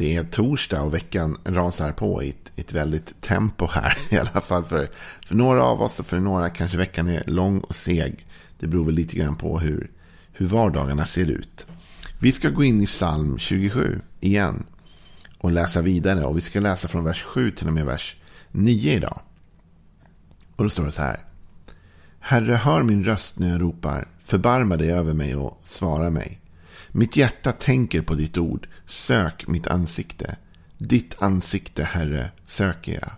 Det är torsdag och veckan rasar på i ett, ett väldigt tempo här. I alla fall för, för några av oss och för några kanske veckan är lång och seg. Det beror väl lite grann på hur, hur vardagarna ser ut. Vi ska gå in i psalm 27 igen. Och läsa vidare. Och vi ska läsa från vers 7 till och med vers 9 idag. Och då står det så här. Herre, hör min röst när jag ropar. Förbarma dig över mig och svara mig. Mitt hjärta tänker på ditt ord. Sök mitt ansikte. Ditt ansikte, Herre, söker jag.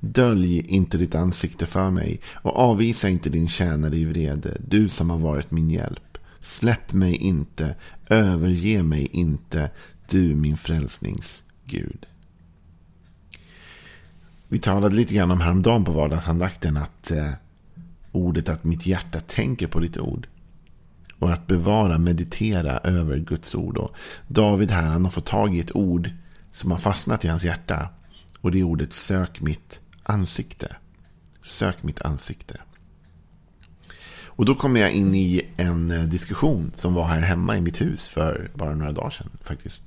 Dölj inte ditt ansikte för mig och avvisa inte din tjänare i vrede, du som har varit min hjälp. Släpp mig inte, överge mig inte, du min frälsningsgud. Vi talade lite grann om häromdagen på vardagsandakten att eh, ordet att mitt hjärta tänker på ditt ord. Och att bevara, meditera över Guds ord. Och David här, han har fått tag i ett ord som har fastnat i hans hjärta. Och det är ordet sök mitt ansikte. Sök mitt ansikte. Och då kommer jag in i en eh, diskussion som var här hemma i mitt hus för bara några dagar sedan faktiskt.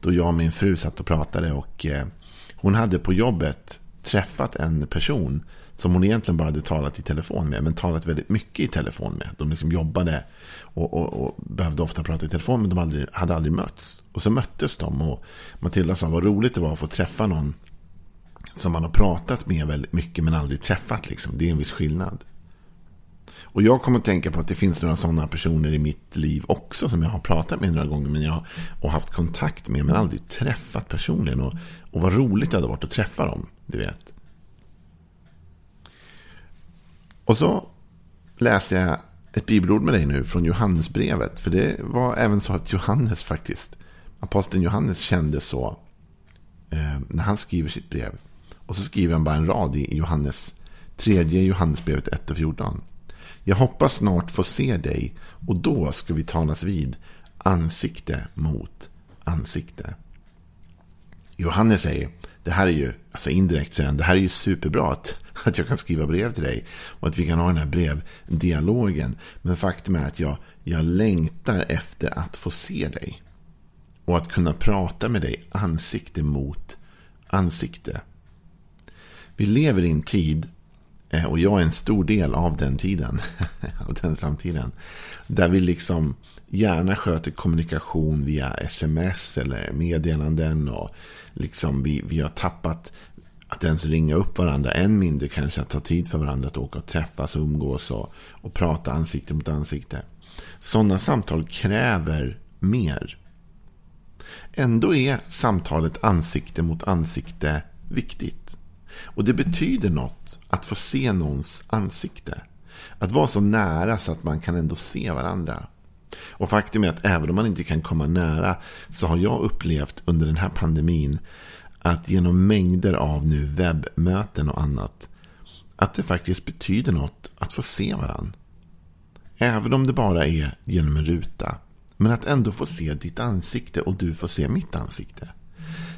Då jag och min fru satt och pratade och eh, hon hade på jobbet träffat en person som hon egentligen bara hade talat i telefon med, men talat väldigt mycket i telefon med. De liksom jobbade och, och, och behövde ofta prata i telefon, men de aldrig, hade aldrig mötts. Och så möttes de och Matilda sa vad roligt det var att få träffa någon som man har pratat med väldigt mycket men aldrig träffat. Liksom. Det är en viss skillnad. Och jag kommer att tänka på att det finns några sådana personer i mitt liv också som jag har pratat med några gånger men jag och haft kontakt med men aldrig träffat personligen. Och, och vad roligt det hade varit att träffa dem, du vet. Och så läser jag ett bibelord med dig nu från Johannesbrevet. För det var även så att Johannes faktiskt, aposteln Johannes kände så eh, när han skriver sitt brev. Och så skriver han bara en rad i Johannes, tredje Johannesbrevet 1 och 14. Jag hoppas snart få se dig och då ska vi talas vid ansikte mot ansikte. Johannes säger, det här är ju, alltså indirekt säger han, det här är ju superbra att, att jag kan skriva brev till dig. Och att vi kan ha den här brevdialogen. Men faktum är att jag, jag längtar efter att få se dig. Och att kunna prata med dig ansikte mot ansikte. Vi lever i en tid, eh, och jag är en stor del av den tiden, av den samtiden, där vi liksom gärna sköter kommunikation via sms eller meddelanden. och liksom vi, vi har tappat att ens ringa upp varandra. Än mindre kanske att ta tid för varandra att åka och träffas och umgås och, och prata ansikte mot ansikte. Sådana samtal kräver mer. Ändå är samtalet ansikte mot ansikte viktigt. Och det betyder något att få se någons ansikte. Att vara så nära så att man kan ändå se varandra. Och faktum är att även om man inte kan komma nära så har jag upplevt under den här pandemin att genom mängder av nu webbmöten och annat att det faktiskt betyder något att få se varandra. Även om det bara är genom en ruta. Men att ändå få se ditt ansikte och du får se mitt ansikte.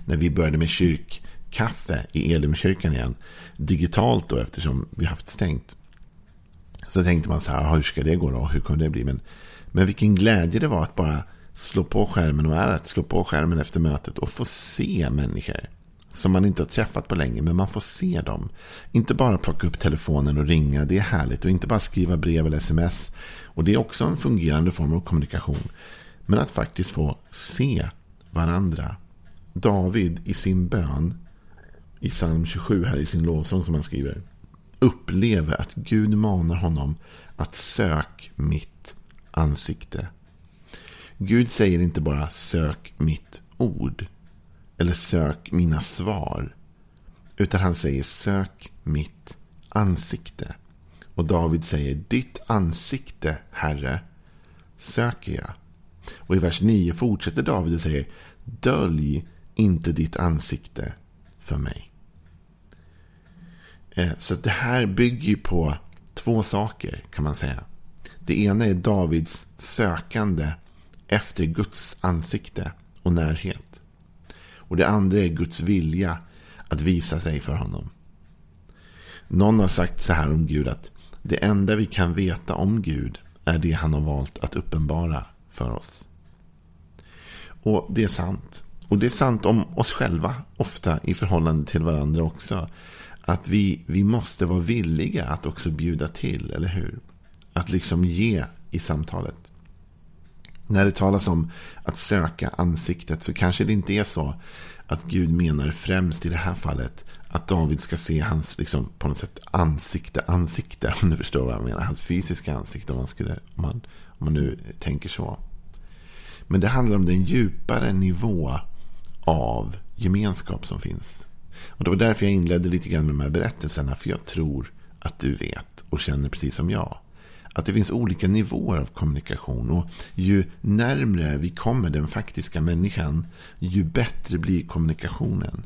När vi började med kyrkkaffe i Elimkyrkan igen. Digitalt då eftersom vi haft stängt. Så tänkte man så här, hur ska det gå då? Hur kommer det bli? Men, men vilken glädje det var att bara slå på skärmen och är att slå på skärmen efter mötet och få se människor. Som man inte har träffat på länge, men man får se dem. Inte bara plocka upp telefonen och ringa, det är härligt. Och inte bara skriva brev eller sms. Och det är också en fungerande form av kommunikation. Men att faktiskt få se varandra. David i sin bön, i psalm 27 här i sin lovsång som han skriver. Upplever att Gud manar honom att sök mitt ansikte. Gud säger inte bara sök mitt ord. Eller sök mina svar. Utan han säger sök mitt ansikte. Och David säger ditt ansikte, Herre, söker jag. Och i vers 9 fortsätter David och säger dölj inte ditt ansikte för mig. Eh, så det här bygger på två saker kan man säga. Det ena är Davids sökande efter Guds ansikte och närhet. Och det andra är Guds vilja att visa sig för honom. Någon har sagt så här om Gud att det enda vi kan veta om Gud är det han har valt att uppenbara för oss. Och det är sant. Och det är sant om oss själva, ofta i förhållande till varandra också. Att vi, vi måste vara villiga att också bjuda till, eller hur? Att liksom ge i samtalet. När det talas om att söka ansiktet så kanske det inte är så att Gud menar främst i det här fallet att David ska se hans liksom, på något sätt ansikte, ansikte, om du förstår vad jag menar. Hans fysiska ansikte, om man, skulle, om man, om man nu tänker så. Men det handlar om den djupare nivå av gemenskap som finns. Och Det var därför jag inledde lite grann med de här berättelserna. För jag tror att du vet och känner precis som jag. Att det finns olika nivåer av kommunikation. Och ju närmre vi kommer den faktiska människan, ju bättre blir kommunikationen.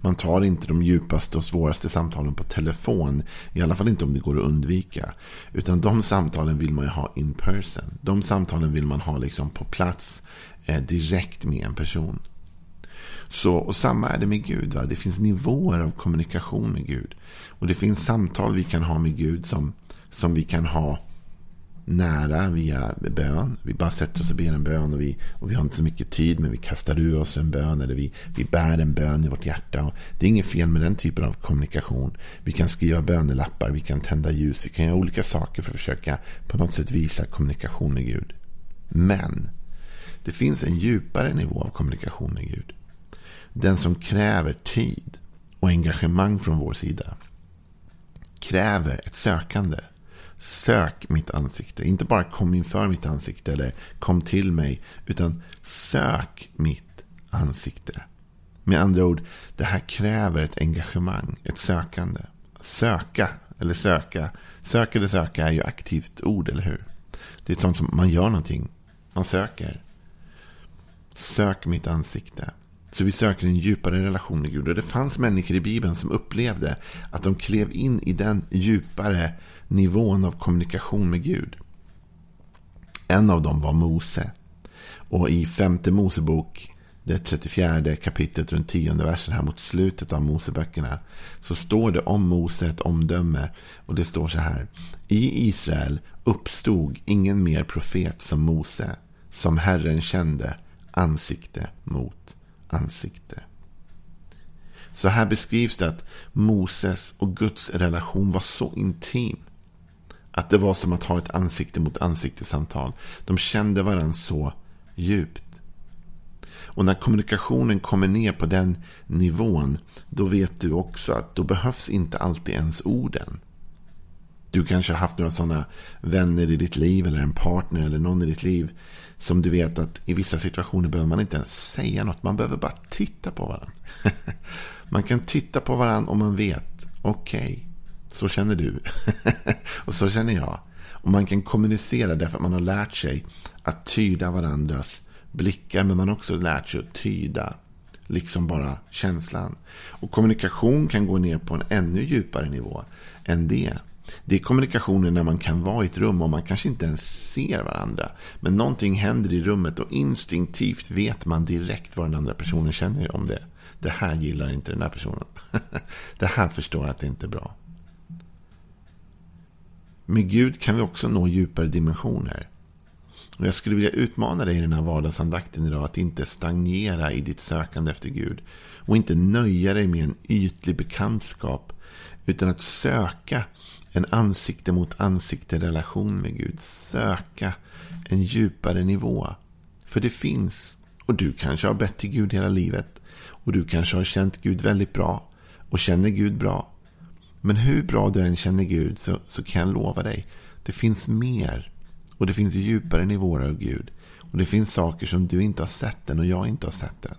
Man tar inte de djupaste och svåraste samtalen på telefon. I alla fall inte om det går att undvika. Utan de samtalen vill man ju ha in person. De samtalen vill man ha liksom på plats eh, direkt med en person. Så, och samma är det med Gud. Va? Det finns nivåer av kommunikation med Gud. Och det finns samtal vi kan ha med Gud som, som vi kan ha nära via bön. Vi bara sätter oss och ber en bön och vi, och vi har inte så mycket tid men vi kastar ur oss en bön eller vi, vi bär en bön i vårt hjärta. Och det är inget fel med den typen av kommunikation. Vi kan skriva bönelappar, vi kan tända ljus, vi kan göra olika saker för att försöka på något sätt visa kommunikation med Gud. Men det finns en djupare nivå av kommunikation med Gud. Den som kräver tid och engagemang från vår sida. Kräver ett sökande Sök mitt ansikte. Inte bara kom inför mitt ansikte eller kom till mig. Utan sök mitt ansikte. Med andra ord, det här kräver ett engagemang, ett sökande. Söka eller söka. Sök eller söka är ju aktivt ord, eller hur? Det är ett sånt som man gör någonting. Man söker. Sök mitt ansikte. Så vi söker en djupare relation med Gud. Och det fanns människor i Bibeln som upplevde att de klev in i den djupare nivån av kommunikation med Gud. En av dem var Mose. Och i femte Mosebok, det 34 kapitlet och den tionde versen här mot slutet av Moseböckerna. Så står det om Mose ett omdöme. Och det står så här. I Israel uppstod ingen mer profet som Mose. Som Herren kände ansikte mot ansikte. Så här beskrivs det att Moses och Guds relation var så intim. Att det var som att ha ett ansikte mot ansikte samtal. De kände varandra så djupt. Och när kommunikationen kommer ner på den nivån. Då vet du också att då behövs inte alltid ens orden. Du kanske har haft några sådana vänner i ditt liv. Eller en partner eller någon i ditt liv. Som du vet att i vissa situationer behöver man inte ens säga något. Man behöver bara titta på varandra. man kan titta på varandra och man vet. Okej. Okay, så känner du. och så känner jag. Och man kan kommunicera därför att man har lärt sig att tyda varandras blickar. Men man har också lärt sig att tyda liksom bara känslan. Och kommunikation kan gå ner på en ännu djupare nivå än det. Det är kommunikationen när man kan vara i ett rum och man kanske inte ens ser varandra. Men någonting händer i rummet och instinktivt vet man direkt vad den andra personen känner om det. Det här gillar inte den här personen. Det här förstår jag att det inte är bra. Med Gud kan vi också nå djupare dimensioner. Och jag skulle vilja utmana dig i den här vardagsandakten idag att inte stagnera i ditt sökande efter Gud. Och inte nöja dig med en ytlig bekantskap. Utan att söka en ansikte mot ansikte relation med Gud. Söka en djupare nivå. För det finns. Och du kanske har bett till Gud hela livet. Och du kanske har känt Gud väldigt bra. Och känner Gud bra. Men hur bra du än känner Gud så, så kan jag lova dig. Det finns mer. Och det finns djupare nivåer av Gud. Och det finns saker som du inte har sett än och jag inte har sett än.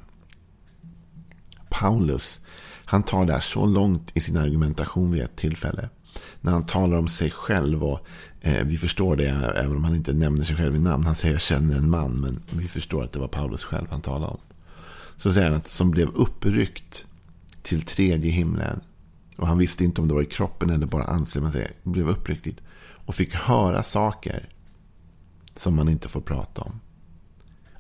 Paulus, Han tar det här så långt i sin argumentation vid ett tillfälle. När han talar om sig själv och eh, vi förstår det även om han inte nämner sig själv i namn. Han säger jag känner en man men vi förstår att det var Paulus själv han talade om. Så säger han att som blev uppryckt till tredje himlen. Och han visste inte om det var i kroppen eller bara ansiktet. Man säger, blev uppryckt och fick höra saker som man inte får prata om.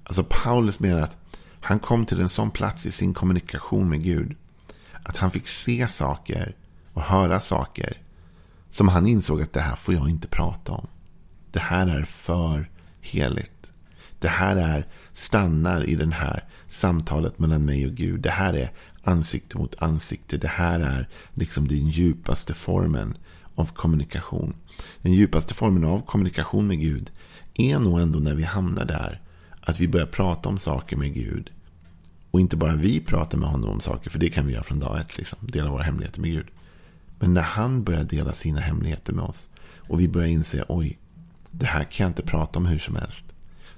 Alltså Paulus menar att han kom till en sån plats i sin kommunikation med Gud. Att han fick se saker och höra saker. Som han insåg att det här får jag inte prata om. Det här är för heligt. Det här är stannar i det här samtalet mellan mig och Gud. Det här är ansikte mot ansikte. Det här är liksom den djupaste formen av kommunikation. Den djupaste formen av kommunikation med Gud är nog ändå när vi hamnar där. Att vi börjar prata om saker med Gud. Och inte bara vi pratar med honom om saker, för det kan vi göra från dag ett. Liksom, dela våra hemligheter med Gud. Men när han börjar dela sina hemligheter med oss. Och vi börjar inse, oj, det här kan jag inte prata om hur som helst.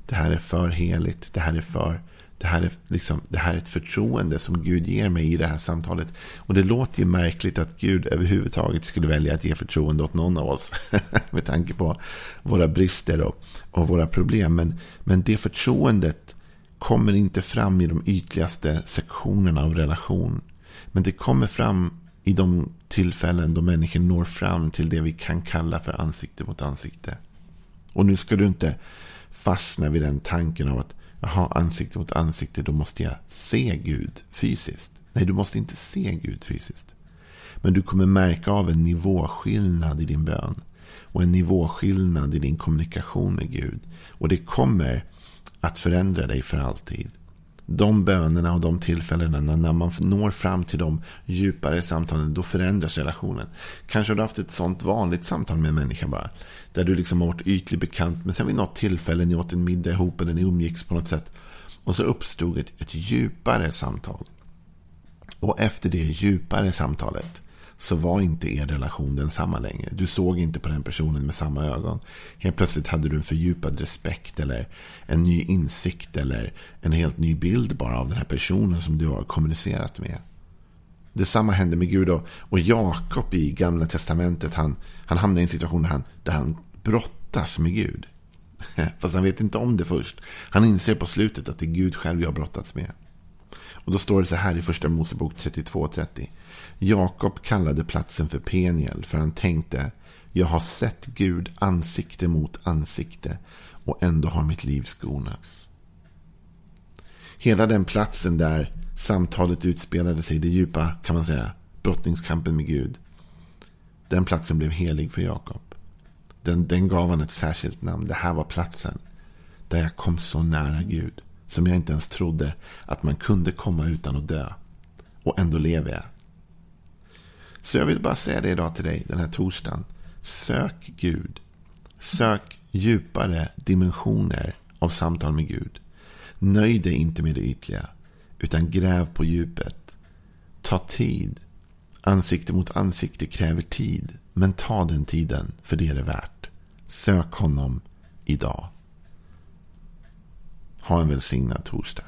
Det här är för heligt. Det här är för det här, är liksom, det här är ett förtroende som Gud ger mig i det här samtalet. Och det låter ju märkligt att Gud överhuvudtaget skulle välja att ge förtroende åt någon av oss. med tanke på våra brister och, och våra problem. Men, men det förtroendet kommer inte fram i de ytligaste sektionerna av relation. Men det kommer fram i de tillfällen då människor når fram till det vi kan kalla för ansikte mot ansikte. Och nu ska du inte fastna vid den tanken av att Jaha, ansikte mot ansikte, då måste jag se Gud fysiskt. Nej, du måste inte se Gud fysiskt. Men du kommer märka av en nivåskillnad i din bön. Och en nivåskillnad i din kommunikation med Gud. Och det kommer att förändra dig för alltid de bönerna och de tillfällena när man når fram till de djupare samtalen, då förändras relationen. Kanske har du haft ett sånt vanligt samtal med en människa bara. Där du liksom har varit ytligt bekant, men sen vid något tillfälle, ni åt en middag ihop eller ni umgicks på något sätt. Och så uppstod ett, ett djupare samtal. Och efter det djupare samtalet så var inte er relation densamma längre. Du såg inte på den personen med samma ögon. Helt plötsligt hade du en fördjupad respekt eller en ny insikt eller en helt ny bild bara av den här personen som du har kommunicerat med. Detsamma hände med Gud och, och Jakob i Gamla Testamentet. Han, han hamnar i en situation där han, där han brottas med Gud. Fast han vet inte om det först. Han inser på slutet att det är Gud själv jag har brottats med. Och då står det så här i första Mosebok 32.30. Jakob kallade platsen för Peniel för han tänkte jag har sett Gud ansikte mot ansikte och ändå har mitt liv skonats. Hela den platsen där samtalet utspelade sig, det djupa kan man säga, brottningskampen med Gud. Den platsen blev helig för Jakob. Den, den gav han ett särskilt namn. Det här var platsen där jag kom så nära Gud. Som jag inte ens trodde att man kunde komma utan att dö. Och ändå lever jag. Så jag vill bara säga det idag till dig den här torsdagen. Sök Gud. Sök djupare dimensioner av samtal med Gud. Nöj dig inte med det ytliga. Utan gräv på djupet. Ta tid. Ansikte mot ansikte kräver tid. Men ta den tiden, för det är det värt. Sök honom idag. Ha en välsignad torsdag.